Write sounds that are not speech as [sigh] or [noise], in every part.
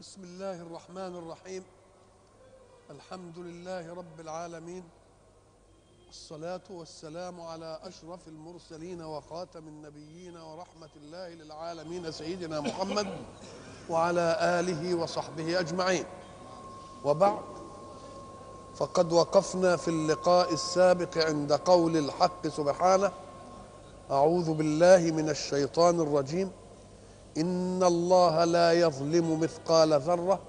بسم الله الرحمن الرحيم. الحمد لله رب العالمين. الصلاة والسلام على أشرف المرسلين وخاتم النبيين ورحمة الله للعالمين سيدنا محمد وعلى آله وصحبه أجمعين. وبعد فقد وقفنا في اللقاء السابق عند قول الحق سبحانه أعوذ بالله من الشيطان الرجيم. إن الله لا يظلم مثقال ذرة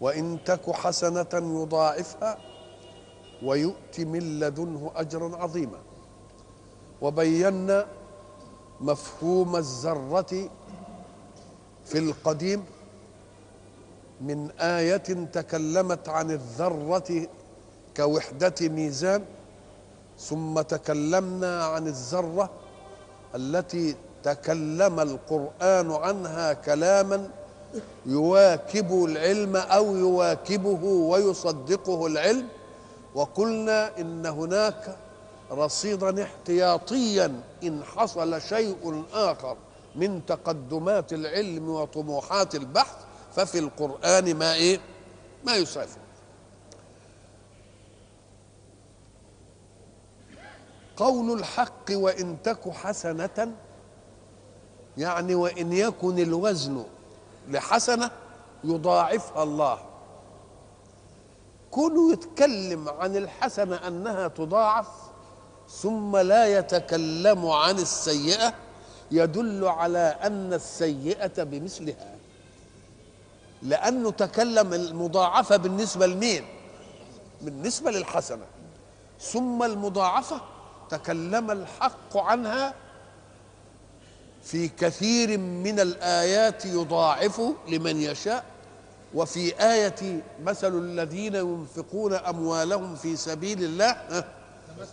وإن تك حسنة يضاعفها ويؤت من لدنه أجرا عظيما. وبينا مفهوم الذرة في القديم من آية تكلمت عن الذرة كوحدة ميزان ثم تكلمنا عن الذرة التي تكلم القرآن عنها كلاما يواكب العلم أو يواكبه ويصدقه العلم وقلنا إن هناك رصيدا احتياطيا إن حصل شيء آخر من تقدمات العلم وطموحات البحث ففي القرآن ما إيه؟ ما يسافر قول الحق وإن تك حسنة يعني وإن يكن الوزن لحسنة يضاعفها الله. كونه يتكلم عن الحسنة أنها تضاعف ثم لا يتكلم عن السيئة يدل على أن السيئة بمثلها. لأنه تكلم المضاعفة بالنسبة لمين؟ بالنسبة للحسنة. ثم المضاعفة تكلم الحق عنها في كثير من الآيات يضاعف لمن يشاء وفي آية مثل الذين ينفقون أموالهم في سبيل الله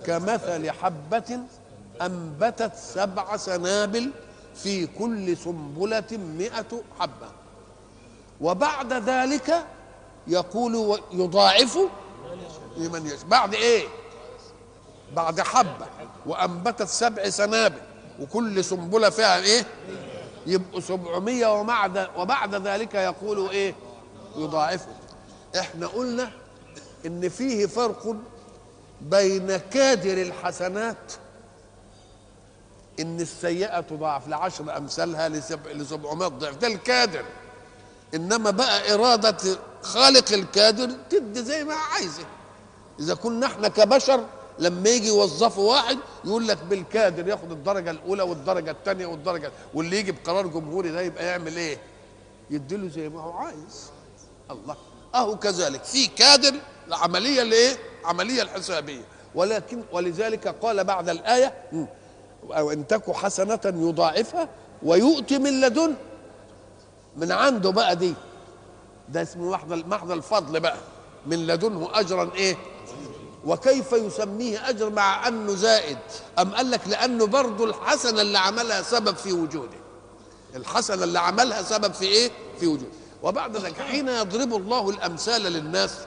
كمثل حبة أنبتت سبع سنابل في كل سنبلة مئة حبة. وبعد ذلك يقول يضاعف لمن يشاء. بعد إيه؟ بعد حبة. وأنبتت سبع سنابل. وكل سنبلة فيها إيه؟ يبقوا سبعمية وبعد وبعد ذلك يقول إيه؟ يضاعفه إحنا قلنا إن فيه فرق بين كادر الحسنات إن السيئة تضاعف لعشر أمثالها لسبعمائة ضعف. ده الكادر. إنما بقى إرادة خالق الكادر تدي زي ما عايزه. إذا كنا إحنا كبشر لما يجي يوظفوا واحد يقول لك بالكادر ياخد الدرجة الأولى والدرجة الثانية والدرجة واللي يجي بقرار جمهوري ده يبقى يعمل إيه؟ يديله زي ما هو عايز. الله. أهو كذلك. في كادر العملية الايه؟ عملية الحسابية. ولكن ولذلك قال بعد الآية أو إن تك حسنة يضاعفها ويؤتي من لدن. من عنده بقى دي. ده اسمه محض محض الفضل بقى. من لدنه اجرا إيه؟ وكيف يسميه أجر مع أنه زائد؟ أم قال لك لأنه برضه الحسنه اللي عملها سبب في وجوده. الحسنه اللي عملها سبب في إيه؟ في وجوده. وبعد ذلك حين يضرب الله الأمثال للناس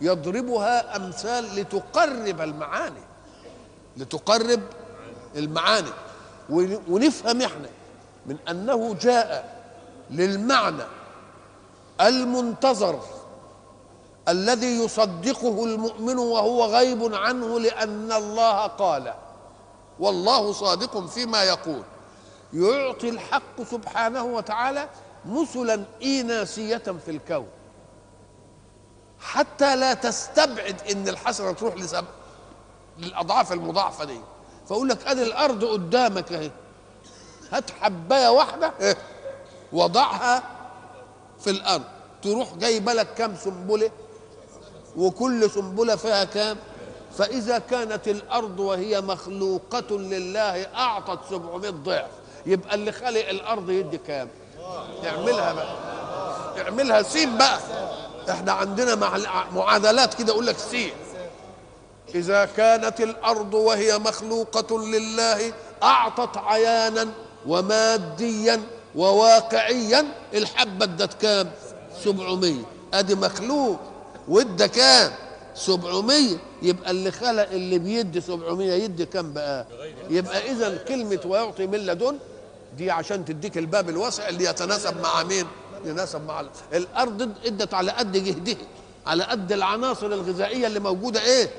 يضربها أمثال لتقرب المعاني. لتقرب المعاني. ونفهم إحنا من أنه جاء للمعنى المنتظر الذي يصدقه المؤمن وهو غيب عنه لأن الله قال. والله صادق فيما يقول. يعطي الحق سبحانه وتعالى مثلا إيناسية في الكون. حتى لا تستبعد إن الحسنة تروح لسبب للأضعاف المضاعفة دي. فأقول لك أدي الأرض قدامك أهي. هات حباية واحدة؟ وضعها في الأرض. تروح جايبة لك كام سنبلة وكل سنبلة فيها كام؟ فإذا كانت الأرض وهي مخلوقة لله أعطت 700 ضعف. يبقى اللي خلق الأرض يدي كام؟ اعملها بقى. اعملها سين بقى. إحنا عندنا مع معادلات كده أقول لك سين. إذا كانت الأرض وهي مخلوقة لله أعطت عيانا وماديا وواقعيا الحبة ادت كام؟ 700 أدي مخلوق. وادى كام؟ 700 يبقى اللي خلق اللي بيدي 700 يدي كام بقى؟ يبقى إذا كلمة ويعطي من لدن دي عشان تديك الباب الواسع اللي يتناسب مع مين؟ يناسب مع ال- الأرض ادت على قد جهدها على قد العناصر الغذائية اللي موجودة إيه؟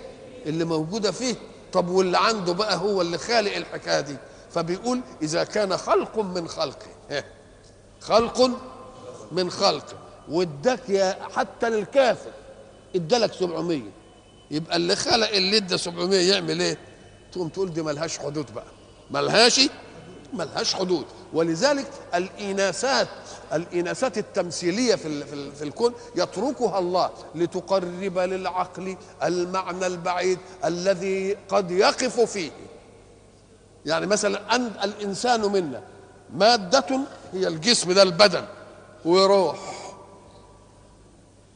اللي موجودة فيه. طب واللي عنده بقى هو اللي خالق الحكاية دي. فبيقول إذا كان خلق من خلقه. إيه؟ خلق من خلقه. واداك يا حتى للكافر. ادالك 700 يبقى اللي خلق اللي ادى 700 يعمل إيه؟ تقوم تقول دي ملهاش حدود بقى. ملهاش ملهاش حدود. ولذلك الإناسات الإناسات التمثيلية في في في الكون يتركها الله لتقرب للعقل المعنى البعيد الذي قد يقف فيه. يعني مثلا أن الإنسان منا مادة هي الجسم ده البدن وروح.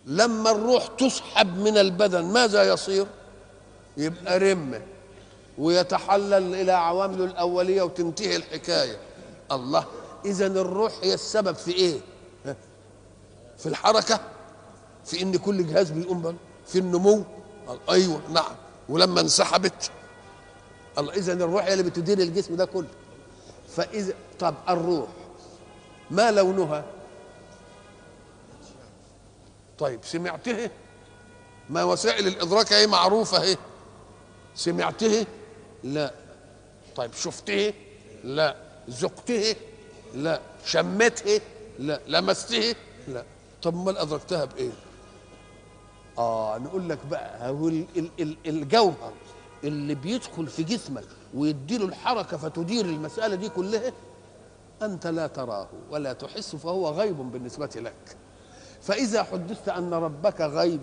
لما الروح تسحب من البدن ماذا يصير؟ يبقى رمة ويتحلل إلى عوامله الأولية وتنتهي الحكاية. الله إذا الروح هي السبب في إيه؟ في الحركة؟ في إن كل جهاز بيقوم بل في النمو؟ أيوه نعم. ولما انسحبت الله إذا الروح هي اللي بتدير الجسم ده كله. فإذا طب الروح ما لونها؟ طيب سمعته؟ ما وسائل الإدراك اهي معروفة اهي. سمعته؟ لا. طيب شفته؟ لا. ذقته؟ لا. شمته؟ لا. لمسته؟ لا. طب امال ادركتها بإيه؟ آه نقول لك بقى هو ال- ال- ال- الجوهر اللي بيدخل في جسمك ويديله الحركة فتدير المسألة دي كلها أنت لا تراه ولا تحس فهو غيب بالنسبة لك. فإذا حدثت أن ربك غيب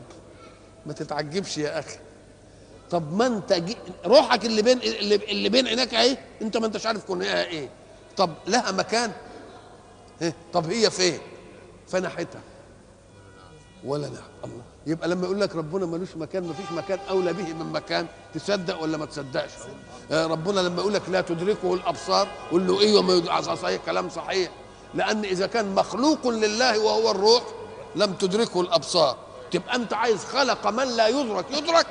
ما تتعجبش يا أخي. طب ما أنت جي... روحك اللي بين اللي, بين عينيك أهي أنت ما أنتش عارف كونها إيه. طب لها مكان. إيه؟ طب هي فين؟ في ناحيتها ولا نعم الله. يبقى لما يقول لك ربنا ملوش مكان ما فيش مكان أولى به من مكان تصدق ولا ما تصدقش؟ آه، ربنا لما يقول لك لا تدركه الأبصار قول له وما يدرك صحيح كلام صحيح. لأن إذا كان مخلوق لله وهو الروح لم تدركه الأبصار. تبقى أنت عايز خلق من لا يدرك. يدرك؟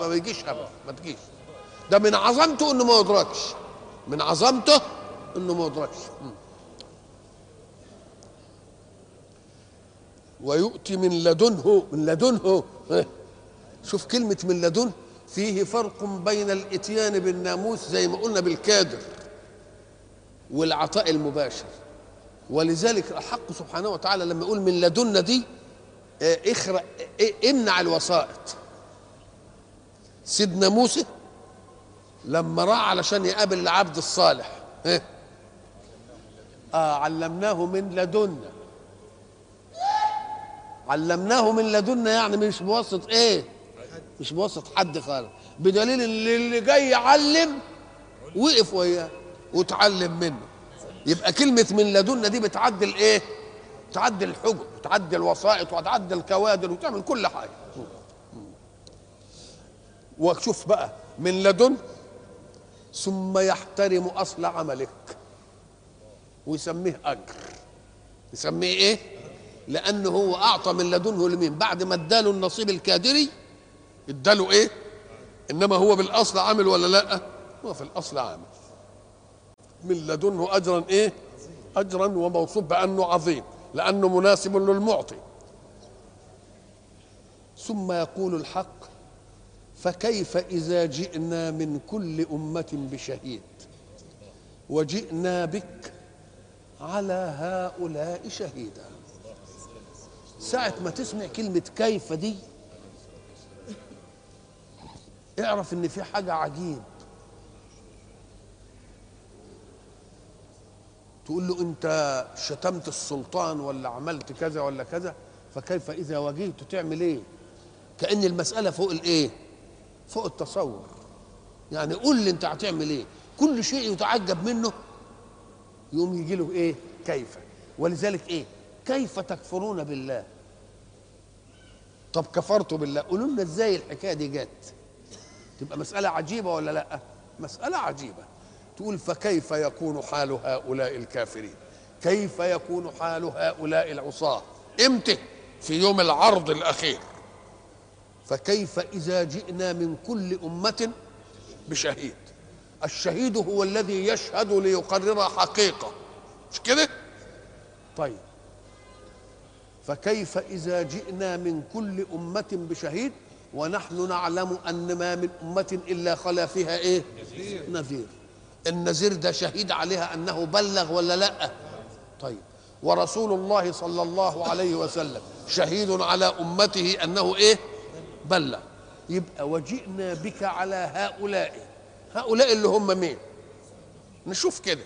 ما يجيش أبدا. ما تجيش. ده من عظمته إنه ما يدركش. من عظمته إنه ما يدركش. ويؤتي من لدنه من لدنه؟ شوف كلمة من لدنه فيه فرق بين الإتيان بالناموس زي ما قلنا بالكادر والعطاء المباشر. ولذلك الحق سبحانه وتعالى لما يقول من لدنا دي آه، اخرق آه، امنع الوسائط. سيدنا موسى لما راح علشان يقابل العبد الصالح إيه؟ آه علمناه من لدنا علمناه من لدنا يعني مش بواسط إيه؟ مش بواسط حد خالص. بدليل اللي جاي يعلم وقف وياه وتعلم منه. يبقى كلمة من لدنا دي بتعدل إيه؟ تعدل الحجج وتعدل الوسائط وتعدل الكوادر وتعمل كل حاجة. وشوف بقى من لدن ثم يحترم أصل عملك. ويسميه أجر. يسميه إيه؟ لأنه هو أعطى من لدنه لمين؟ بعد ما اداله النصيب الكادري اداله إيه؟ إنما هو بالأصل عامل ولا لأ؟ هو في الأصل عامل. من لدنه اجرا إيه؟ اجرا وموصوف بأنه عظيم لأنه مناسب للمعطي. ثم يقول الحق فكيف إذا جئنا من كل أمة بشهيد؟ وجئنا بك على هؤلاء شهيدا. ساعة ما تسمع كلمة كيف دي اعرف إن في حاجة عجيب تقول له انت شتمت السلطان ولا عملت كذا ولا كذا فكيف إذا واجهت تعمل إيه؟ كأن المسألة فوق الإيه؟ فوق التصور. يعني قول لي انت هتعمل إيه؟ كل شيء يتعجب منه يقوم يجي له إيه؟ كيف؟ ولذلك إيه؟ كيف تكفرون بالله؟ طب كفرتوا بالله؟ قولوا لنا إزاي الحكاية دي جت؟ تبقى مسألة عجيبة ولا لأ؟ مسألة عجيبة. تقول فكيف يكون حال هؤلاء الكافرين؟ كيف يكون حال هؤلاء العصاة؟ إمتى؟ في يوم العرض الأخير. فكيف إذا جئنا من كل أمة بشهيد؟ الشهيد هو الذي يشهد ليقرر حقيقة. مش كده؟ طيب. فكيف إذا جئنا من كل أمة بشهيد ونحن نعلم أن ما من أمة إلا خلا فيها إيه؟ نذير. النذير ده شهيد عليها أنه بلغ ولا لا؟ طيب. ورسول الله صلى الله عليه وسلم شهيد على أمته أنه إيه؟ بلغ. يبقى وجئنا بك على هؤلاء. هؤلاء اللي هم مين؟ نشوف كده.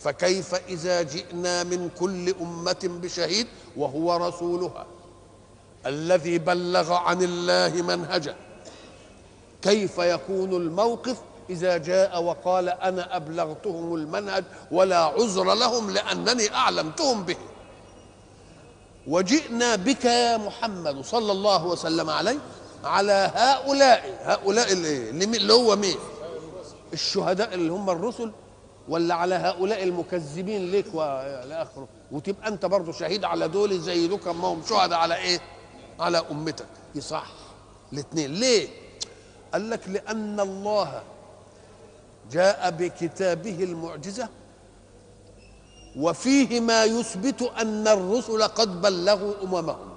فكيف إذا جئنا من كل أمة بشهيد وهو رسولها الذي بلغ عن الله منهجه؟ كيف يكون الموقف إذا جاء وقال أنا أبلغتهم المنهج ولا عذر لهم لأنني أعلمتهم به. وجئنا بك يا محمد صلى الله وسلم عليه على هؤلاء هؤلاء اللي, اللي هو مين؟ الشهداء اللي هم الرسل ولا على هؤلاء المكذبين لك والى آخره؟ وتبقى أنت برضه شهيد على دول زي دول ما هم شهداء على إيه؟ على أمتك. يصح. الاثنين ليه؟ قال لك لأن الله جاء بكتابه المعجزة وفيه ما يثبت أن الرسل قد بلغوا أممهم.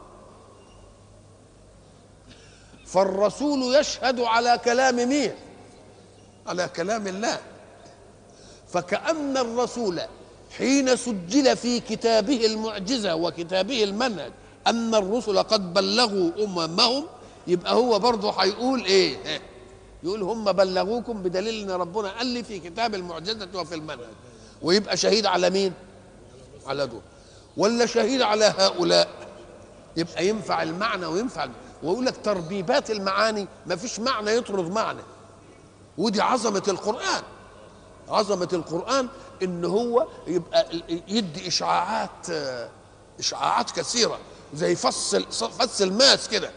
فالرسول يشهد على كلام مين؟ على كلام الله. فكأن الرسول حين سجل في كتابه المعجزة وكتابه المنهج أن الرسل قد بلغوا أممهم يبقى هو برضه هيقول إيه؟ يقول هم بلغوكم بدليل إن ربنا قال لي في كتاب المعجزة وفي المنهج. ويبقى شهيد على مين؟ على دول. ولا شهيد على هؤلاء. يبقى ينفع المعنى وينفع ويقول لك تربيبات المعاني ما فيش معنى يطرد معنى. ودي عظمة القرآن. عظمة القرآن إن هو يبقى يدي إشعاعات إشعاعات كثيرة. زي فص فص الماس كده.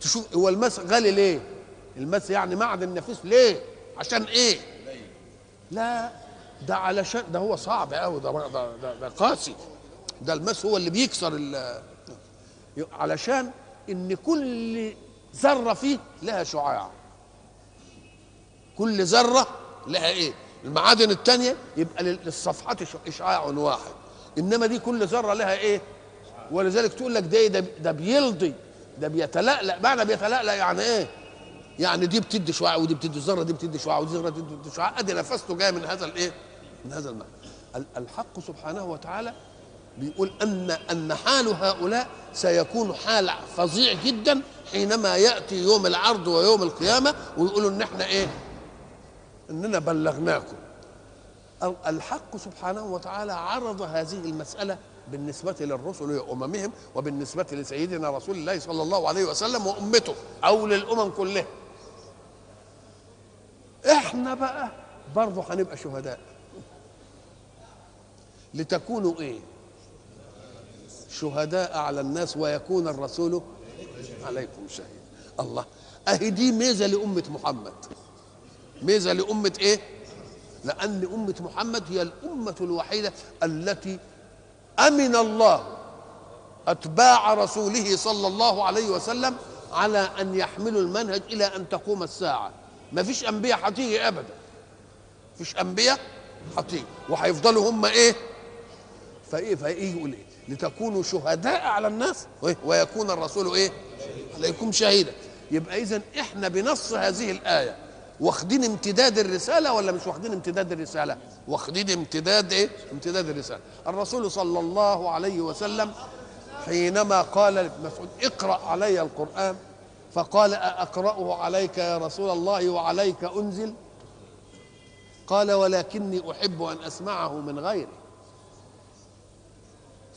تشوف هو الماس غالي ليه؟ الماس يعني معدن نفيس ليه؟ عشان إيه؟ لا ده علشان ده هو صعب قوي ده, ده, ده, ده قاسي. ده الماس هو اللي بيكسر علشان إن كل ذرة فيه لها شعاع. كل ذرة لها إيه؟ المعادن الثانية يبقى للصفحات إشعاع واحد. إنما دي كل ذرة لها إيه؟ ولذلك تقول لك ده ده, ده بيلضي ده بيتلألأ. معنى بيتلألأ يعني إيه؟ يعني دي بتدي شعاع ودي بتدي ذرة دي بتدي شعاع ودي ذرة بتدي شعاع. أدي نفسته جاي من هذا الإيه؟ من هذا المعنى. الحق سبحانه وتعالى بيقول ان أن حال هؤلاء سيكون حال فظيع جدا حينما يأتي يوم العرض ويوم القيامة ويقولوا إن إحنا إيه؟ إننا بلغناكم. الحق سبحانه وتعالى عرض هذه المسألة بالنسبة للرسل وأممهم وبالنسبة لسيدنا رسول الله صلى الله عليه وسلم وأمته أو للأمم كلها. إحنا بقى برضه هنبقى شهداء. لتكونوا إيه؟ شهداء على الناس ويكون الرسول عليكم شهيد الله. اهي دي ميزة لأمة محمد. ميزة لأمة إيه؟ لأن أمة محمد هي الأمة الوحيدة التي أمن الله أتباع رسوله صلى الله عليه وسلم على أن يحملوا المنهج إلى أن تقوم الساعة. ما فيش أنبياء هتيجي ابدا. فيش أنبياء هتيجي وهيفضلوا هم إيه؟ فايه فايه يقول إيه؟ لتكونوا شهداء على الناس ويكون الرسول إيه؟ عليكم شهيدا. يبقى اذا إحنا بنص هذه الآية. واخدين امتداد الرسالة ولا مش واخدين امتداد الرسالة؟ واخدين امتداد إيه؟ امتداد الرسالة. الرسول صلى الله عليه وسلم حينما قال لمسعود اقرأ علي القرآن. فقال أقرأه عليك يا رسول الله وعليك أنزل؟ قال ولكني أحب أن أسمعه من غيري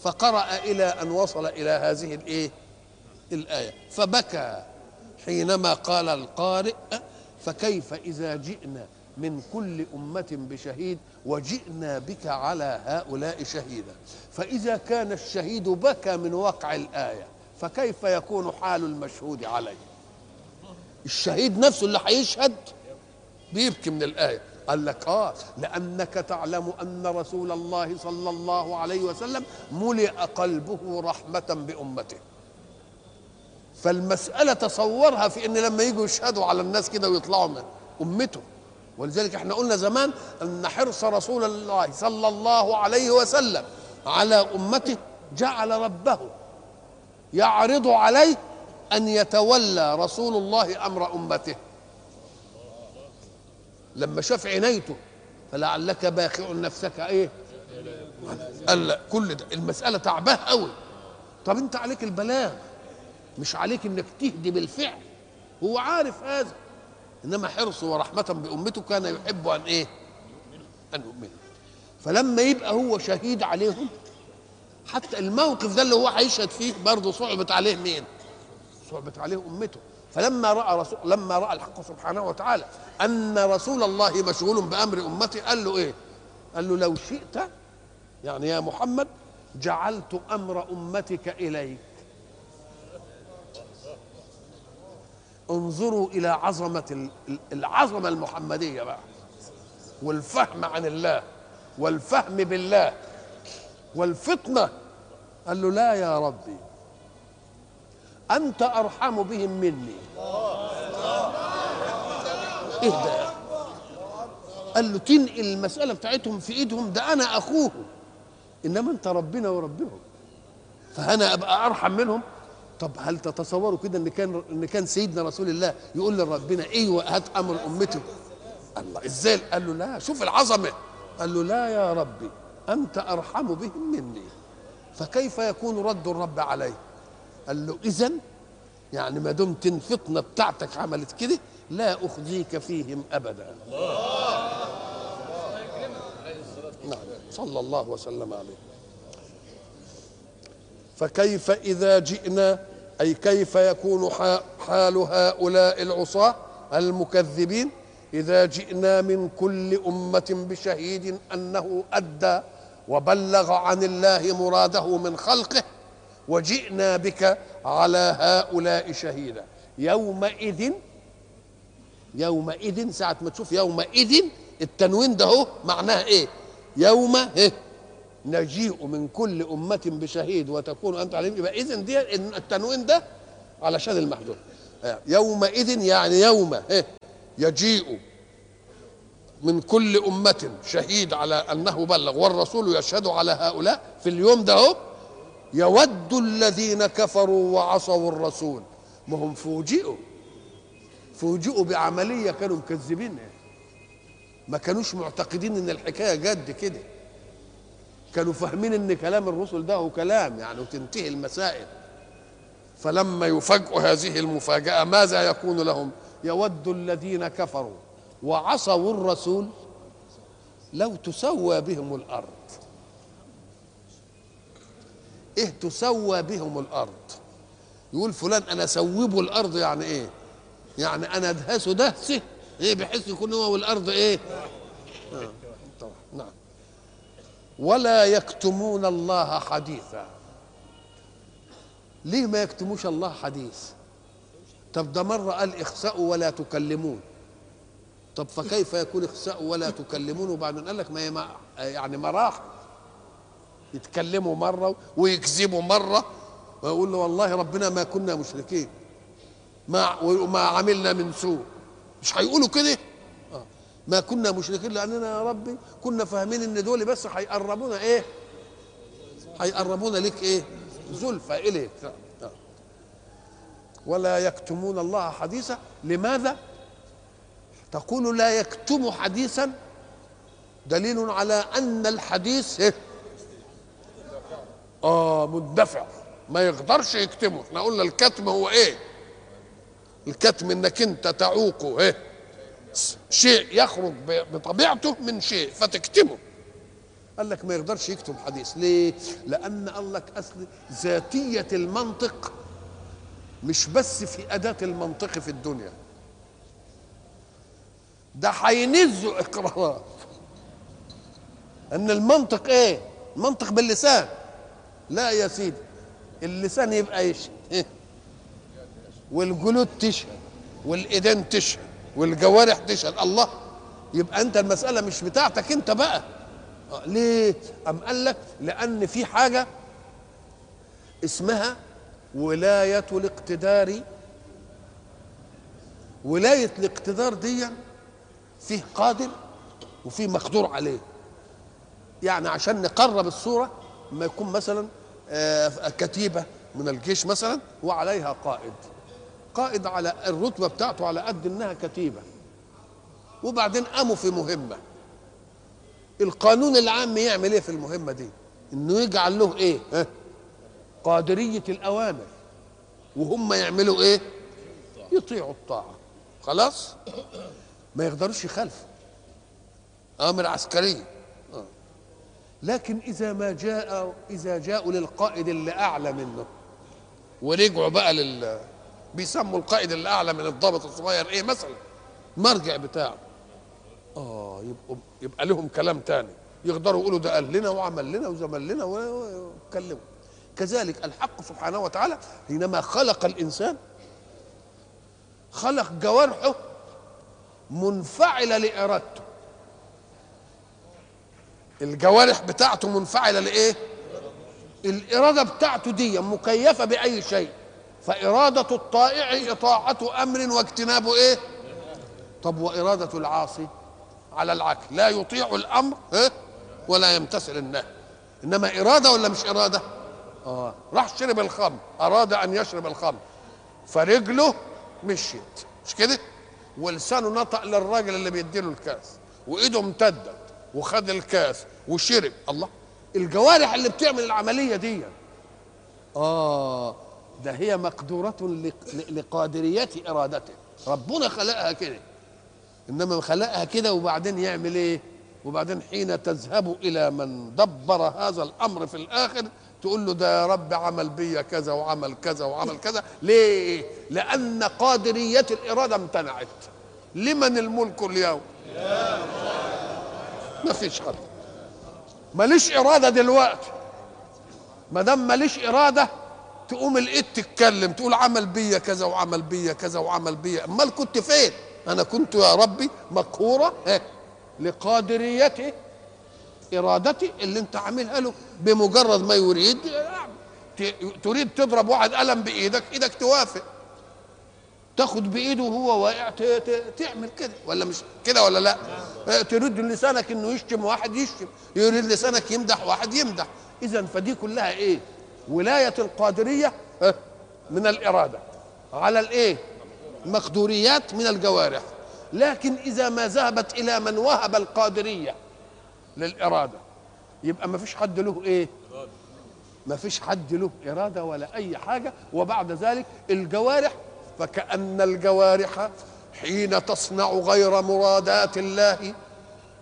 فقرأ إلى أن وصل إلى هذه الإيه؟ الآية. فبكى حينما قال القارئ فكيف إذا جئنا من كل أمة بشهيد وجئنا بك على هؤلاء شهيدا؟ فإذا كان الشهيد بكى من وقع الآية. فكيف يكون حال المشهود عليه؟ الشهيد نفسه اللي هيشهد بيبكي من الآية. قال لك آه لأنك تعلم أن رسول الله صلى الله عليه وسلم ملئ قلبه رحمة بأمته. فالمسألة تصورها في إن لما يجوا يشهدوا على الناس كده ويطلعوا من امته ولذلك إحنا قلنا زمان أن حرص رسول الله صلى الله عليه وسلم على أمته جعل ربه يعرض عليه أن يتولى رسول الله أمر أمته. لما شاف عنايته فلعلك باخع نفسك إيه؟ قال كل ده المسألة تعباه قوي طب أنت عليك البلاغ مش عليك إنك تهدي بالفعل. هو عارف هذا. إنما حرصه ورحمة بأمته كان يحب أن إيه؟ أن يؤمن. فلما يبقى هو شهيد عليهم حتى الموقف ده اللي هو هيشهد فيه برضه صعبت عليه مين؟ صعبت عليه أمته. فلما رأى رسول لما رأى الحق سبحانه وتعالى أن رسول الله مشغول بأمر امته قال له إيه؟ قال له لو شئت يعني يا محمد جعلت أمر أمتك إليك. انظروا إلى عظمة العظمة المحمدية بقى والفهم عن الله والفهم بالله. والفطنة. قال له لا يا ربي أنت أرحم بهم مني. اهدى قال له تنقل المسألة بتاعتهم في إيدهم ده أنا أخوهم. إنما أنت ربنا وربهم. فأنا أبقى أرحم منهم؟ طب هل تتصوروا كده إن كان إن كان سيدنا رسول الله يقول لربنا أيوه هات أمر أمته؟ الله إزاي؟ قال له لا شوف العظمة. قال له لا يا ربي. أنت أرحم بهم مني. فكيف يكون رد الرب عليه قال له اذا يعني ما دمت الفطنه بتاعتك عملت كده لا أخزيك فيهم ابدا. نعم صلى الله وسلم عليه. فكيف إذا جئنا؟ أي كيف يكون حال هؤلاء العصاة المكذبين؟ إذا جئنا من كل أمة بشهيد أنه أدى وبلغ عن الله مراده من خلقه وجئنا بك على هؤلاء شهيدا يومئذ يومئذ ساعة ما تشوف يومئذ التنوين ده معناه إيه يوم إيه؟ نجيء من كل أمة بشهيد وتكون أنت عليهم يبقى إذن دي التنوين ده علشان المحذوف يومئذ يعني يوم إيه؟ يجيء من كل أمة شهيد على أنه بلغ والرسول يشهد على هؤلاء في اليوم ده هو يود الذين كفروا وعصوا الرسول. ما هم فوجئوا فوجئوا بعملية كانوا مكذبينها ما كانوش معتقدين إن الحكاية جد كده. كانوا فاهمين إن كلام الرسل ده هو كلام يعني وتنتهي المسائل. فلما يفاجئوا هذه المفاجأة ماذا يكون لهم؟ يود الذين كفروا. وعصوا الرسول لو تسوى بهم الأرض. إيه تسوى بهم الأرض؟ يقول فلان أنا سوبه الأرض يعني إيه؟ يعني أنا أدهسه دهسه إيه بحيث يكون هو والأرض إيه؟ آه. نعم. ولا يكتمون الله حديثا. ليه ما يكتموش الله حديث؟ طب ده مرة قال اخسأوا ولا تكلمون. طب فكيف يكون اخسأوا ولا تكلمون وبعدين قال لك ما يعني مراحل يتكلموا مرة ويكذبوا مرة. ويقول له والله ربنا ما كنا مشركين. ما وما عملنا من سوء. مش هيقولوا كده؟ آه. ما كنا مشركين لاننا يا ربي كنا فاهمين إن دول بس هيقربونا إيه؟ هيقربونا لك إيه؟ زلفى إليك. آه. ولا يكتمون الله حديثا. لماذا؟ تقول لا يكتم حديثا دليل على أن الحديث إيه؟ آه مندفع. ما يقدرش يكتمه. إحنا قلنا الكتم هو إيه؟ الكتم إنك أنت تعوقه إيه؟ شيء يخرج بطبيعته من شيء فتكتمه. قال لك ما يقدرش يكتم حديث. ليه؟ لأن قال لك أصل ذاتية المنطق مش بس في أداة المنطق في الدنيا. ده هينزوا إقرارات. إن المنطق إيه؟ المنطق باللسان. لا يا سيدي اللسان يبقى يشهد إيه؟ والجلود تشهد والإيدين تشهد والجوارح تشهد. الله يبقى أنت المسألة مش بتاعتك أنت بقى. ليه؟ أم قال لك؟ لأن في حاجة اسمها ولاية الاقتدار. ولاية الاقتدار دي فيه قادر وفيه مقدور عليه. يعني عشان نقرب الصورة ما يكون مثلا كتيبة من الجيش مثلا وعليها قائد. قائد على الرتبة بتاعته على قد إنها كتيبة. وبعدين قاموا في مهمة. القانون العام يعمل إيه في المهمة دي؟ إنه يجعل له إيه؟ ها؟ قادرية الأوامر. وهم يعملوا إيه؟ يطيعوا الطاعة. خلاص؟ ما يقدروش يخالفوا. أمر عسكريه آه. لكن إذا ما جاء إذا جاءوا للقائد اللي أعلى منه ورجعوا بقى لل بيسموا القائد اللي أعلى من الضابط الصغير إيه مثلا؟ مرجع بتاعه. آه يبقوا يبقى لهم كلام تاني. يقدروا يقولوا ده قال لنا وعمل لنا وزمل لنا واتكلموا. كذلك الحق سبحانه وتعالى حينما خلق الإنسان خلق جوارحه منفعله لإرادته. الجوارح بتاعته منفعلة لإيه؟ الإرادة بتاعته دي مكيفة بأي شيء. فإرادة الطائع إطاعة أمر واجتناب إيه؟ طب وإرادة العاصي على العكس. لا يطيع الأمر إيه؟ ولا يمتثل النهي. إنما إرادة ولا مش إرادة؟ آه. راح شرب الخمر أراد أن يشرب الخمر. فرجله مشيت. مش كده؟ ولسانه نطق للراجل اللي بيديله الكاس وإيده امتدت وخد الكاس وشرب. الله الجوارح اللي بتعمل العملية دي. آه ده هي مقدورة لق- لقادرية إرادته. ربنا خلقها كده. إنما خلقها كده وبعدين يعمل إيه؟ وبعدين حين تذهب إلى من دبر هذا الأمر في الآخر تقول له ده يا رب عمل بيا كذا وعمل كذا وعمل كذا. [laughs] ليه؟ لأن قادرية الإرادة امتنعت. لمن الملك اليوم؟ ما فيش حد. ماليش إرادة دلوقتي. ما دام ماليش إرادة تقوم الإيد تتكلم تقول عمل بيا كذا وعمل بيا كذا وعمل بيا. أمال كنت فين؟ أنا كنت يا ربي مقهورة؟ لقادريته ارادتي اللي انت عاملها له بمجرد ما يريد تريد تضرب واحد قلم بإيدك إيدك توافق. تاخد بإيده وهو واقع تعمل كده. ولا مش كده ولا لا؟ تريد لسانك إنه يشتم واحد يشتم يريد لسانك يمدح واحد يمدح. إذا فدي كلها إيه؟ ولاية القادرية من الإرادة. على الإيه؟ مقدوريات من الجوارح. لكن إذا ما ذهبت إلى من وهب القادرية للإرادة يبقى ما فيش حد له إيه؟ ما فيش حد له إرادة ولا أي حاجة وبعد ذلك الجوارح فكأن الجوارح حين تصنع غير مرادات الله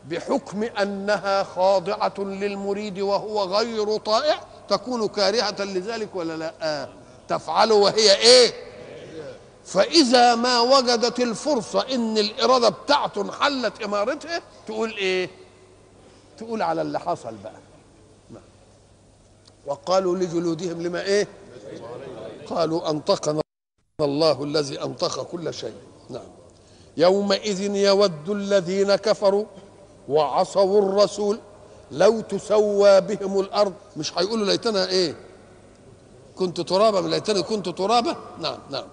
بحكم أنها خاضعة للمريد وهو غير طائع تكون كارهة لذلك ولا لا؟ آه. تفعل وهي إيه؟ فإذا ما وجدت الفرصة إن الإرادة بتاعته انحلت إمارتها تقول إيه؟ تقول على اللي حصل بقى. وقالوا لجلودهم لما إيه؟ قالوا أنطقنا الله الذي أنطق كل شيء. نعم. يومئذ يود الذين كفروا وعصوا الرسول لو تسوى بهم الأرض. مش هيقولوا ليتنا إيه؟ كنت ترابا ليتني كنت ترابا. نعم نعم.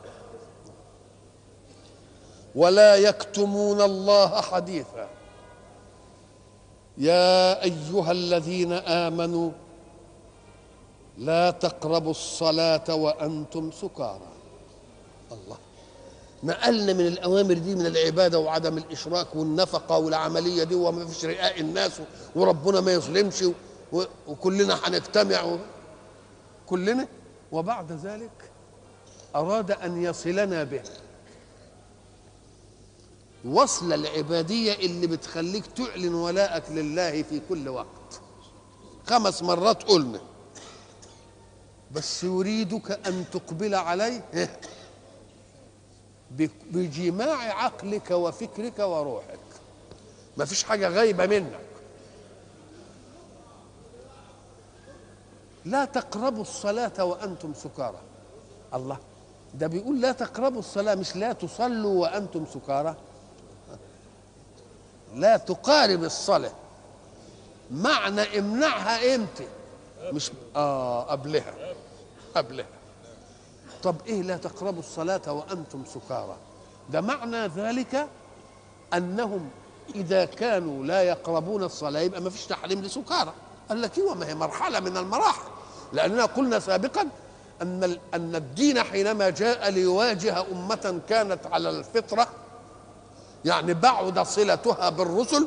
ولا يكتمون الله حديثا. يا أيها الذين آمنوا لا تقربوا الصلاة وأنتم سكارى. الله. نقلنا من الأوامر دي من العبادة وعدم الإشراك والنفقة والعملية دي وما فيش رئاء الناس وربنا ما يظلمش وكلنا هنجتمع كلنا. وبعد ذلك أراد أن يصلنا به. وصل العبادية اللي بتخليك تعلن ولاءك لله في كل وقت. خمس مرات قلنا. بس يريدك أن تقبل عليه [laughs] بجماع عقلك وفكرك وروحك. ما فيش حاجة غايبة منك. لا تقربوا الصلاة وأنتم سكارى. الله. ده بيقول لا تقربوا الصلاة مش لا تصلوا وأنتم سكارى. لا تقارب الصلاة. معنى امنعها إمتى؟ مش آه قبلها. قبلها. طب إيه لا تقربوا الصلاة وأنتم سكارى؟ ده معنى ذلك أنهم إذا كانوا لا يقربون الصلاة يبقى ما فيش تحريم لسكارى. قال لك إيوه ما هي مرحلة من المراحل. لأننا قلنا سابقا أن ال- أن الدين حينما جاء ليواجه أمة كانت على الفطرة يعني بعد صلتها بالرسل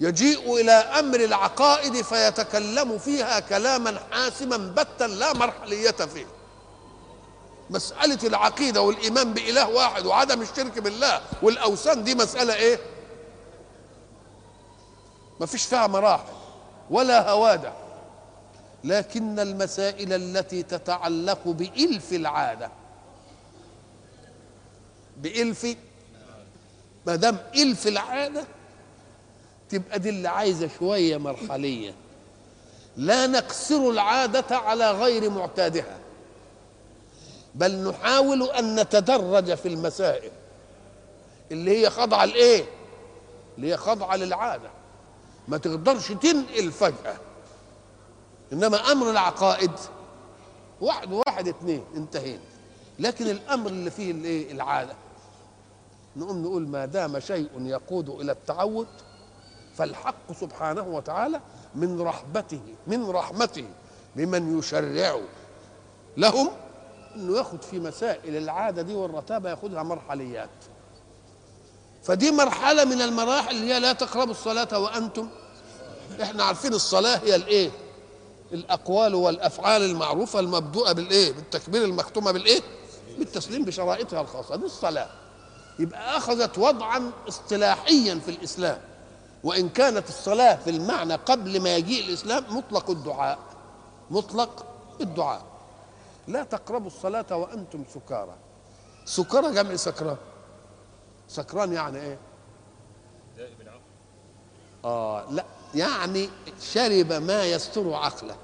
يجيء إلى أمر العقائد فيتكلم فيها كلاما حاسما بتا لا مرحلية فيه مسألة العقيدة والإيمان بإله واحد وعدم الشرك بالله والأوثان دي مسألة إيه؟ ما فيش فيها مراحل ولا هوادة لكن المسائل التي تتعلق بإلف العادة بإلف ما دام إلف العادة تبقى دي اللي عايزة شوية مرحلية. لا نقصر العادة على غير معتادها. بل نحاول أن نتدرج في المسائل اللي هي خاضعة لإيه؟ اللي هي خاضعة للعادة. ما تقدرش تنقل فجأة. إنما أمر العقائد واحد واحد اتنين انتهينا. لكن الأمر اللي فيه الإيه؟ العادة. نقوم نقول ما دام شيء يقود إلى التعود فالحق سبحانه وتعالى من رحمته من رحمته بمن يشرع لهم إنه ياخد في مسائل العادة دي والرتابة ياخدها مرحليات. فدي مرحلة من المراحل اللي هي لا تقربوا الصلاة وأنتم. إحنا عارفين الصلاة هي الإيه؟ الأقوال والأفعال المعروفة المبدوءة بالإيه؟ بالتكبير المختومة بالإيه؟ بالتسليم بشرائطها الخاصة دي الصلاة. يبقى أخذت وضعا اصطلاحيا في الإسلام وإن كانت الصلاة في المعنى قبل ما يجيء الإسلام مطلق الدعاء مطلق الدعاء. لا تقربوا الصلاة وأنتم سكارى. سكارى جمع سكران. سكران يعني إيه؟ آه لا يعني شرب ما يستر عقله.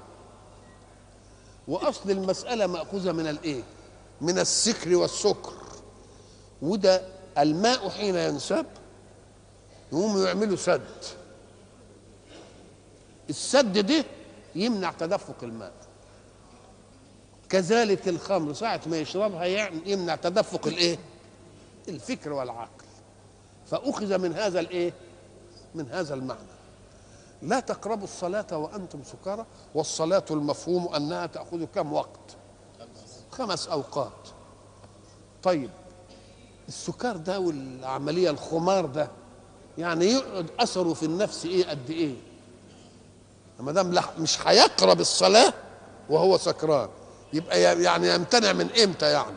وأصل المسألة مأخوذة من الإيه؟ من السكر والسكر. وده الماء حين ينساب يقوموا يعملوا سد. السد ده يمنع تدفق الماء. كذلك الخمر ساعة ما يشربها يعني يمنع تدفق الإيه؟ الفكر والعقل. فأخذ من هذا الإيه؟ من هذا المعنى. لا تقربوا الصلاة وأنتم سكارى والصلاة المفهوم أنها تأخذ كم وقت؟ خمس أوقات. طيب السكر ده والعملية الخمار ده يعني يقعد أثره في النفس إيه؟ قد إيه؟ ما دام مش هيقرب الصلاة وهو سكران يبقى يعني يمتنع من إمتى يعني؟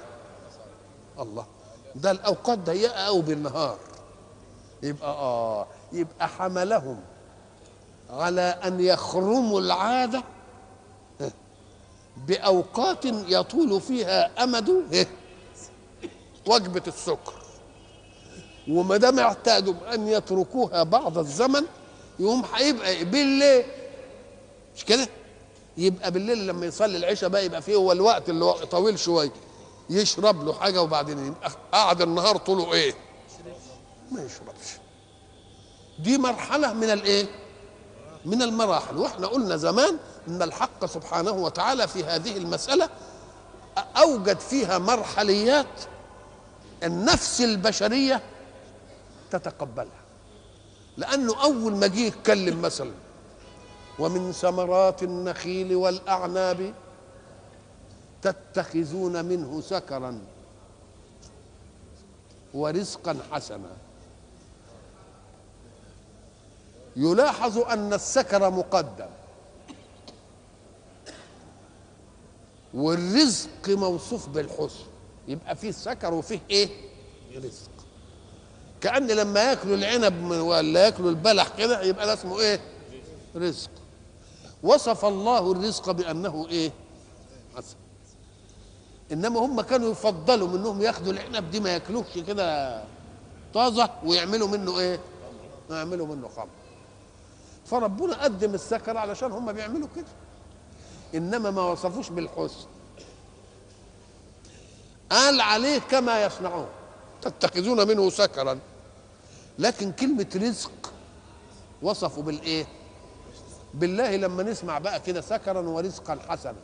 الله. ده الأوقات ضيقة أو بالنهار. يبقى آه يبقى حملهم على أن يخرموا العادة. بأوقات يطول فيها أمد وجبة السكر وما دام اعتادوا أن يتركوها بعض الزمن يقوم هيبقى؟ بالليل مش كده؟ يبقى بالليل لما يصلي العشاء بقى يبقى فيه هو الوقت اللي هو طويل شوية يشرب له حاجة وبعدين يبقى قعد النهار طوله إيه؟ ما يشربش دي مرحلة من الإيه؟ من المراحل وإحنا قلنا زمان إن الحق سبحانه وتعالى في هذه المسألة أوجد فيها مرحليات النفس البشرية تتقبلها. لأنه أول ما جه يتكلم مثلا ومن ثمرات النخيل والأعناب تتخذون منه سكرا ورزقا حسنا. يلاحظ أن السكر مقدم. والرزق موصوف بالحسن. يبقى فيه سكر وفيه إيه؟ رزق كأن لما ياكلوا العنب ولا ياكلوا البلح كده يبقى ده اسمه إيه؟ رزق. وصف الله الرزق بأنه إيه؟ حسن. إنما هم كانوا يفضلوا منهم ياخدوا العنب دي ما ياكلوش كده طازة ويعملوا منه إيه؟ يعملوا منه خمر. فربنا قدم السكر علشان هم بيعملوا كده. إنما ما وصفوش بالحسن. قال عليه كما يصنعون. تتخذون منه سكرا. لكن كلمة رزق وصفوا بالإيه؟ بالله لما نسمع بقى كده سكرا ورزقا حسنا.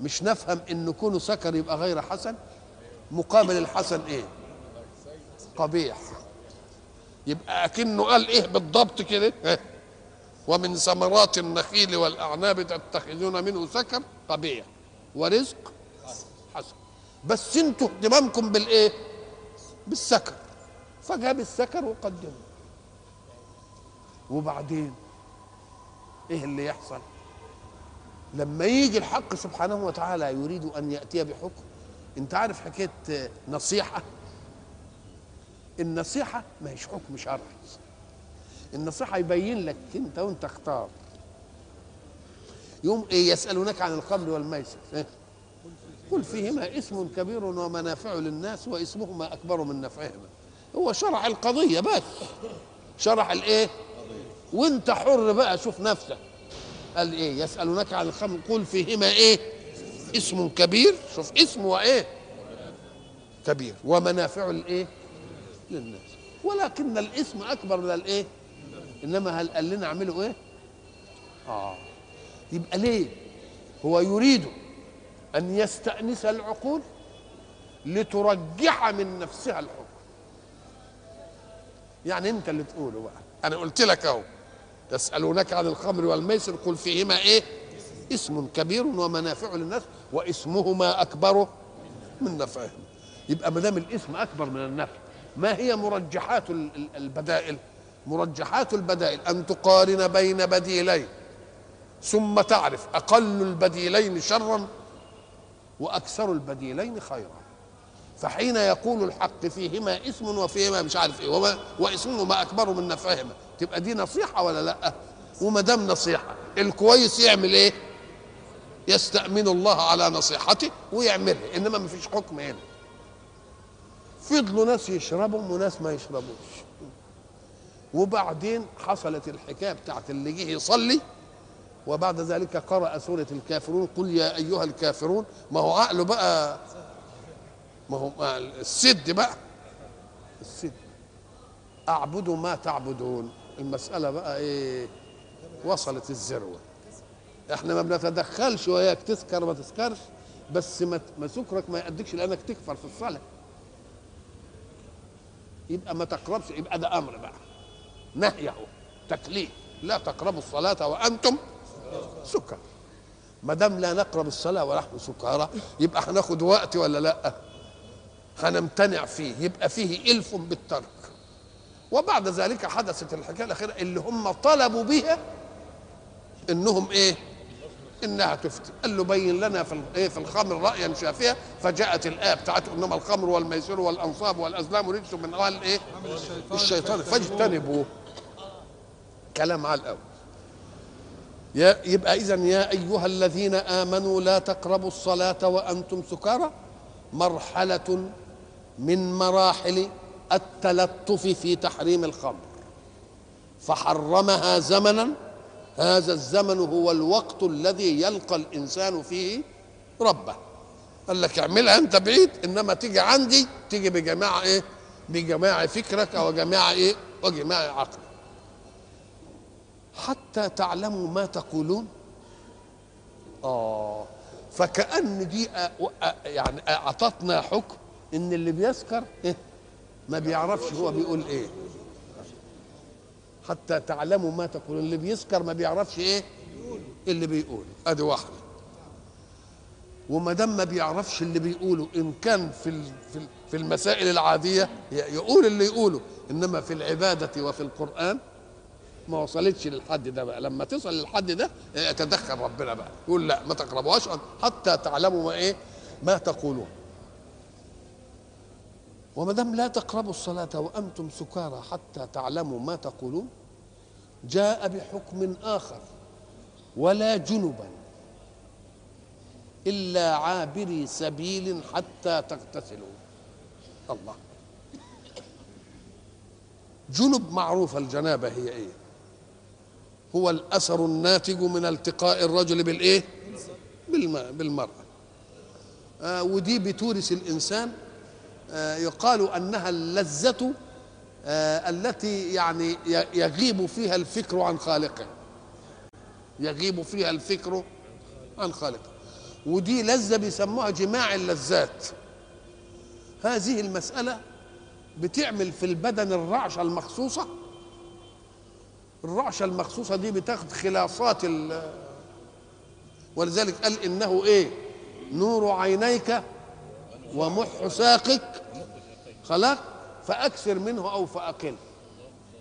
مش نفهم إن كونه سكر يبقى غير حسن؟ مقابل الحسن إيه؟ قبيح. يبقى أكنه قال إيه بالضبط كده؟ ومن ثمرات النخيل والأعناب تتخذون منه سكر قبيح. ورزق بس أنتوا اهتمامكم بالايه؟ بالسكر. فجاب السكر وقدمه. وبعدين إيه اللي يحصل؟ لما يجي الحق سبحانه وتعالى يريد أن يأتي بحكم. انت عارف حكاية نصيحة؟ النصيحة ما هيش حكم شرعي. النصيحة يبين لك انت وانت اختار. يوم إيه يسألونك عن الخمر والميسر. إيه؟ قل فيهما اسم كبير ومنافع للناس واسمهما أكبر من نفعهما. هو شرح القضية بس. شرح الإيه؟ وانت حر بقى شوف نفسك. قال إيه؟ يسألونك عن الخمر. قل فيهما إيه؟ اسم كبير. شوف اسم وإيه؟ كبير. ومنافع الإيه؟ للناس. ولكن الاسم أكبر من الإيه؟ إنما هل قال لنا أعملوا إيه؟ آه. يبقى ليه؟ هو يريد أن يستأنس العقول لترجح من نفسها الحكم. يعني أنت اللي تقوله بقى. أنا قلت لك أهو يسألونك عن الخمر والميسر قل فيهما إيه؟ اسم كبير ومنافع للناس واسمهما أكبر من نفعهما يبقى ما دام الاسم أكبر من النفع ما هي مرجحات ال- ال- البدائل؟ مرجحات البدائل أن تقارن بين بديلين ثم تعرف أقل البديلين شرا وأكثر البديلين خيرا. فحين يقول الحق فيهما اسم وفيهما مش عارف إيه وما واسمهما أكبر من نفعهما. تبقى دي نصيحة ولا لأ؟ وما دام نصيحة الكويس يعمل إيه؟ يستأمن الله على نصيحته ويعملها إنما ما فيش حكم هنا. فضلوا ناس يشربوا وناس ما يشربوش. وبعدين حصلت الحكاية بتاعت اللي جه يصلي وبعد ذلك قرأ سورة الكافرون قل يا أيها الكافرون ما هو عقله بقى. ما هو السد بقى. السد. أعبد ما تعبدون. المسألة بقى إيه؟ وصلت الذروة. إحنا ما بنتدخلش وياك تسكر ما تسكرش بس ما سكرك ما يأديكش لأنك تكفر في الصلاة. يبقى ما تقربش يبقى ده أمر بقى. نهي أهو. تكليف. لا تقربوا الصلاة وأنتم سكر. ما دام لا نقرب الصلاة ونحن سكارى يبقى هناخد وقت ولا لأ؟ هنمتنع فيه يبقى فيه إلف بالترك. وبعد ذلك حدثت الحكاية الأخيرة اللي هم طلبوا بها إنهم إيه؟ إنها تفتي. قال له بين لنا في إيه؟ في الخمر رايا شافيا فجاءت الآية بتاعته إنما الخمر والميسر والأنصاب والأزلام رجس من أهل إيه؟ الشيطان. فاجتنبوه. كلام على الأول. يا يبقى اذا يا أيها الذين آمنوا لا تقربوا الصلاة وأنتم سكارى مرحلة من مراحل التلطف في تحريم الخمر. فحرمها زمنا هذا الزمن هو الوقت الذي يلقى الإنسان فيه ربه. قال لك اعملها أنت بعيد إنما تيجي عندي تيجي بجماعة إيه؟ بجماعة فكرك أو جماعة إيه؟ وجماعة عقلك. حتى تعلموا ما تقولون؟ آه فكأن دي يعني أعطتنا حكم إن اللي بيسكر إيه؟ ما بيعرفش هو بيقول إيه. حتى تعلموا ما تقولون اللي بيسكر ما بيعرفش إيه اللي بيقول. أدي واحدة. وما دام ما بيعرفش اللي بيقوله إن كان في في ال- في المسائل العادية ي- يقول اللي يقوله إنما في العبادة وفي القرآن ما وصلتش للحد ده بقى. لما تصل للحد ده يتدخل ربنا بقى. يقول لا ما تقربوهاش حتى تعلموا ما إيه ما تقولون. وما دام لا تقربوا الصلاة وأنتم سكارى حتى تعلموا ما تقولون جاء بحكم آخر ولا جنبا إلا عابري سبيل حتى تغتسلوا. الله. جنب معروف الجنابة هي إيه؟ هو الأثر الناتج من التقاء الرجل بالإيه؟ بالم- بالمرأة آه ودي بتورث الإنسان آه، يقال أنها اللذة آه، التي يعني يغيب فيها الفكر عن خالقه. يغيب فيها الفكر عن خالقه. ودي لذة بيسموها جماع اللذات. هذه المسألة بتعمل في البدن الرعشة المخصوصة الرعشة المخصوصة دي بتاخد خلاصات ال- ولذلك قال إنه إيه؟ نور عينيك ومح ساقك. خلاص؟ فأكثر منه أو فأقل.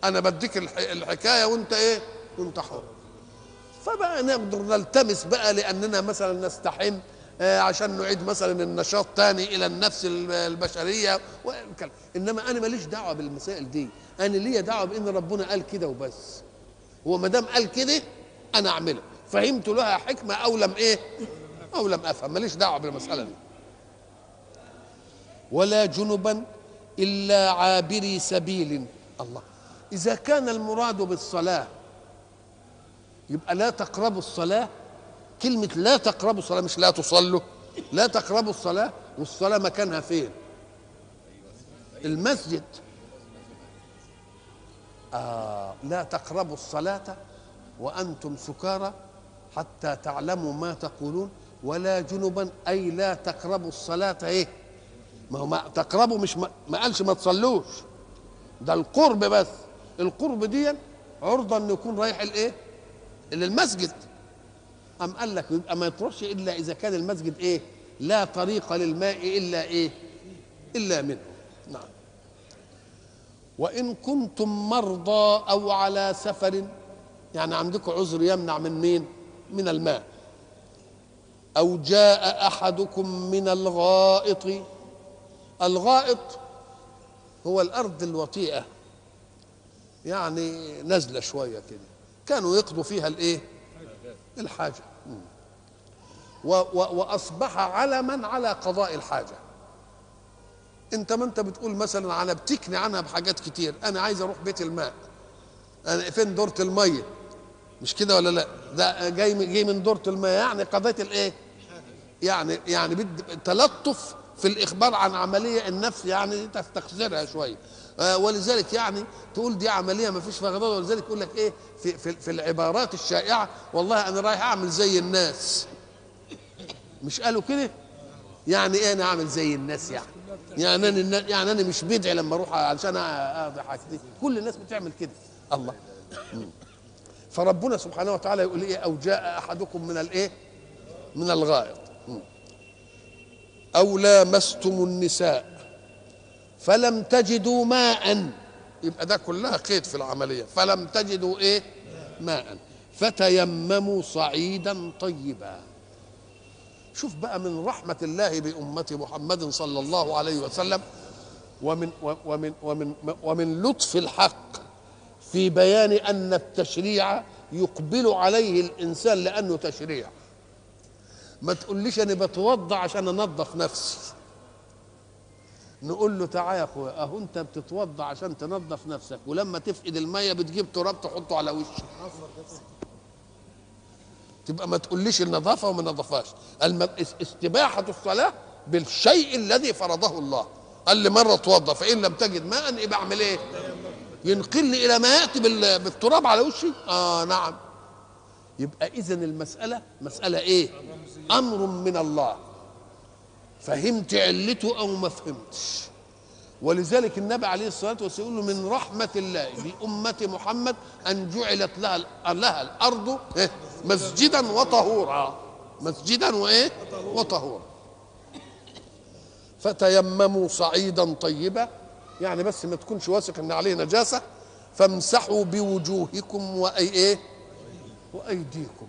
أنا بديك الح- الحكاية وأنت إيه؟ وأنت حر. فبقى نقدر نلتمس بقى لأننا مثلا نستحم آه، عشان نعيد مثلا النشاط تاني إلى النفس الب- البشرية. إنما أنا ماليش دعوة بالمسائل دي. أنا ليا دعوة بإن ربنا قال كده وبس. هو ما دام قال كده أنا اعملها فهمت لها حكمة أو لم إيه؟ أو لم افهم. ماليش دعوة بالمسألة دي. ولا جنبا إلا عابري سبيل. الله. إذا كان المراد بالصلاة يبقى لا تقربوا الصلاة. كلمة لا تقربوا الصلاة مش لا تصلوا. لا تقربوا الصلاة والصلاة مكانها فين؟ المسجد. آه لا تقربوا الصلاة وأنتم سكارى حتى تعلموا ما تقولون ولا جنبا أي لا تقربوا الصلاة إيه؟ ما هو ما تقربوا مش ما, ما قالش ما تصلوش. ده القرب بس. القرب دي عرضة أن يكون رايح الإيه؟ للمسجد أم قال لك يبقى ما يطرش إلا إذا كان المسجد إيه؟ لا طريق للماء إلا إيه؟ إلا منه. وإن كنتم مرضى أو على سفر يعني عندكم عذر يمنع من مين؟ من الماء. أو جاء أحدكم من الغائط. الغائط هو الأرض الوطيئة. يعني نزلة شوية كده. كانوا يقضوا فيها الإيه؟ الحاجة. و وأصبح علما على قضاء الحاجة. انت ما انت بتقول مثلا على بتكني عنها بحاجات كتير. أنا عايز أروح بيت الماء. أنا فين دورة المية؟ مش كده ولا لا؟ ده جاي من جاي من دورة المية. يعني قضيت الإيه؟ يعني يعني تلطف في الإخبار عن عملية النفس. يعني تستخسرها شوية. آه ولذلك يعني تقول دي عملية ما فيش فيها غضاضه ولذلك يقول لك إيه؟ في, في, في العبارات الشائعة والله أنا رايح أعمل زي الناس. مش قالوا كده؟ يعني إيه أنا أعمل زي الناس يعني؟ يعني أنا يعني أنا مش بدعي لما أروح علشان أقضي حاجتي كل الناس بتعمل كده. الله. فربنا سبحانه وتعالى يقول إيه؟ أو جاء أحدكم من الإيه؟ من الغائط. أو لامستم النساء فلم تجدوا ماء. يبقى ده كلها قيد في العملية. فلم تجدوا إيه؟ ماء. فتيمموا صعيدا طيبا. شوف بقى من رحمة الله بأمة محمد صلى الله عليه وسلم ومن ومن ومن ومن لطف الحق في بيان أن التشريع يقبل عليه الإنسان لأنه تشريع. ما تقوليش أنا بتوضى عشان أنظف نفسي. نقول له تعالى يا أخويا أهو أنت بتتوضى عشان تنظف نفسك ولما تفقد المية بتجيب تراب تحطه على وشك. تبقى ما تقوليش النظافة وما نظفهاش. استباحة الصلاة بالشيء الذي فرضه الله قال لي مرة اتوضى فإن لم تجد ماء يبقى أعمل إيه؟ ينقلني إلى ما يأتي بال... بالتراب على وشي؟ آه نعم يبقى اذا المسألة مسألة إيه؟ أمر من الله فهمت علته أو ما فهمتش ولذلك النبي عليه الصلاة والسلام يقول من رحمة الله بامه محمد أن جعلت لها لها الأرض إيه؟ مسجدا وطهورا. مسجدا وإيه؟ وطهورا. فتيمموا صعيدا طيبا. يعني بس ما تكونش واثق إن عليه نجاسة. فامسحوا بوجوهكم وأي إيه؟ وأيديكم.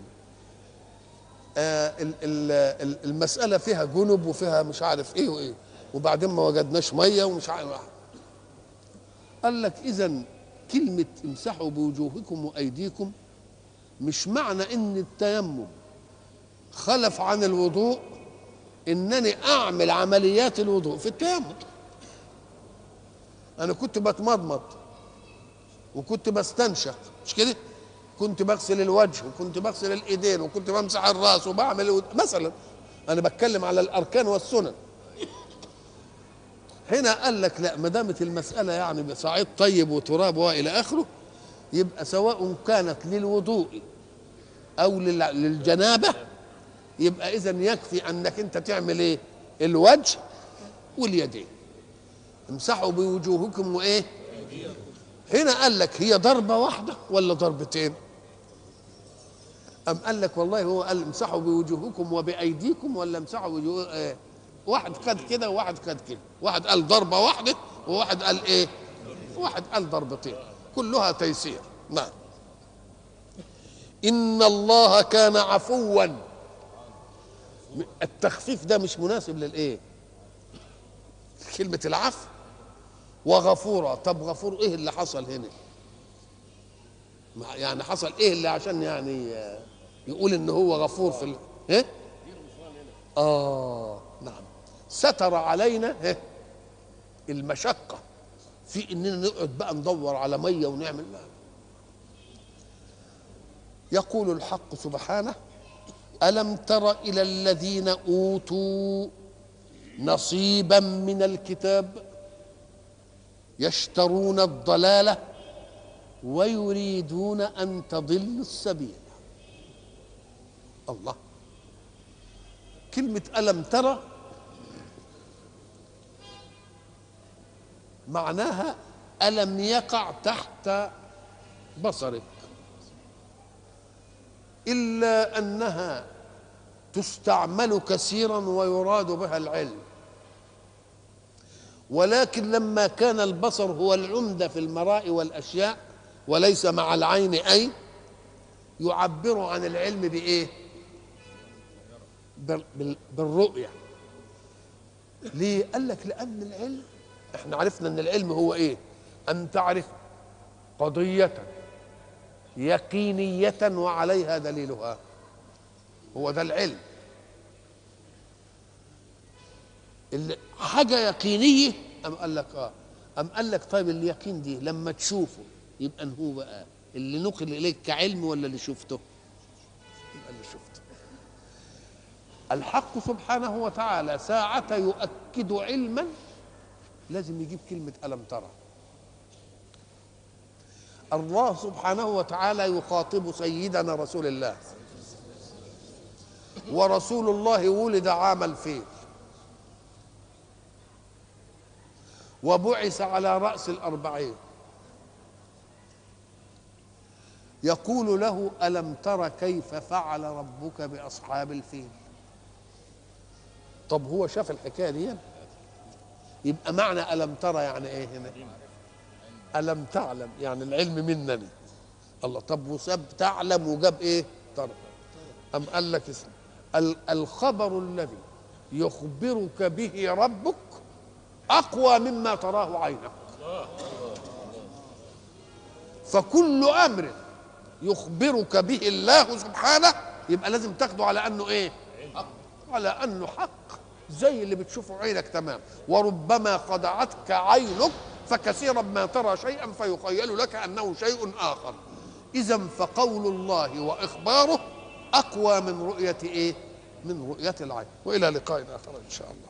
آه ال- ال- المسألة فيها جنب وفيها مش عارف إيه وإيه. وبعدين ما وجدناش مية ومش عارف. قال لك اذا كلمة امسحوا بوجوهكم وأيديكم مش معنى إن التيمم خلف عن الوضوء إنني أعمل عمليات الوضوء في التيمم. أنا كنت بتمضمض وكنت بستنشق مش كده؟ كنت بغسل الوجه وكنت بغسل الإيدين وكنت بمسح الرأس وبعمل مثلا أنا بتكلم على الأركان والسنن. هنا قال لك لا ما دامت المسألة يعني بصعيد طيب وتراب وإلى آخره يبقى سواء كانت للوضوء أو لل- للجنابة يبقى اذا يكفي أنك أنت تعمل إيه؟ الوجه واليدين. امسحوا بوجوهكم وإيه؟ هنا قال لك هي ضربة واحدة ولا ضربتين؟ أم قال لك والله هو قال امسحوا بوجوهكم وبأيديكم ولا امسحوا بوجوه آه واحد خد كده وواحد خد كده. واحد قال ضربة واحدة وواحد قال إيه؟ واحد قال ضربتين. كلها تيسير. نعم. إن الله كان عفوا. التخفيف ده مش مناسب للإيه؟ كلمة العفو. وغفورا. طب غفور إيه اللي حصل هنا؟ يعني حصل إيه اللي عشان يعني يقول إن هو غفور في ال... إيه؟ آه. نعم. ستر علينا إيه؟ في إننا نقعد بقى ندور على مية ونعمل لا. يقول الحق سبحانه ألم تر إلى الذين أوتوا نصيبا من الكتاب يشترون الضلالة ويريدون أن تضلوا السبيل الله كلمة ألم ترى معناها ألم يقع تحت بصرك. إلا أنها تستعمل كثيرا ويراد بها العلم. ولكن لما كان البصر هو العمدة في المراء والأشياء وليس مع العين أي يعبر عن العلم بإيه؟ بالرؤية. ليه؟ قال لك لأن العلم إحنا عرفنا إن العلم هو إيه؟ أن تعرف قضية يقينية وعليها دليلها. هو ده العلم. حاجة يقينية أم قال لك آه أم قال لك طيب اليقين دي لما تشوفه يبقى هو بقى اللي نقل إليك كعلم ولا اللي شفته؟ يبقى اللي شفته. الحق سبحانه وتعالى ساعة يؤكد علما لازم يجيب كلمة ألم ترى. الله سبحانه وتعالى يخاطب سيدنا رسول الله. ورسول الله ولد عام الفيل. وبعث على رأس الأربعين. يقول له ألم تر كيف فعل ربك بأصحاب الفيل؟ طب هو شاف الحكاية دي؟ يبقى معنى ألم ترى يعني إيه هنا؟ ألم تعلم يعني العلم منني. الله طب وساب تعلم وجاب إيه؟ ترى. أم قال لك اسم. الخبر الذي يخبرك به ربك أقوى مما تراه عينك. فكل أمر يخبرك به الله سبحانه يبقى لازم تاخده على أنه إيه؟ على أنه حق. زي اللي بتشوفه عينك تمام. وربما خدعتك عينك فكثيرا ما ترى شيئا فيخيل لك أنه شيء آخر. اذا فقول الله وإخباره أقوى من رؤية إيه؟ من رؤية العين. وإلى لقاء آخر إن شاء الله.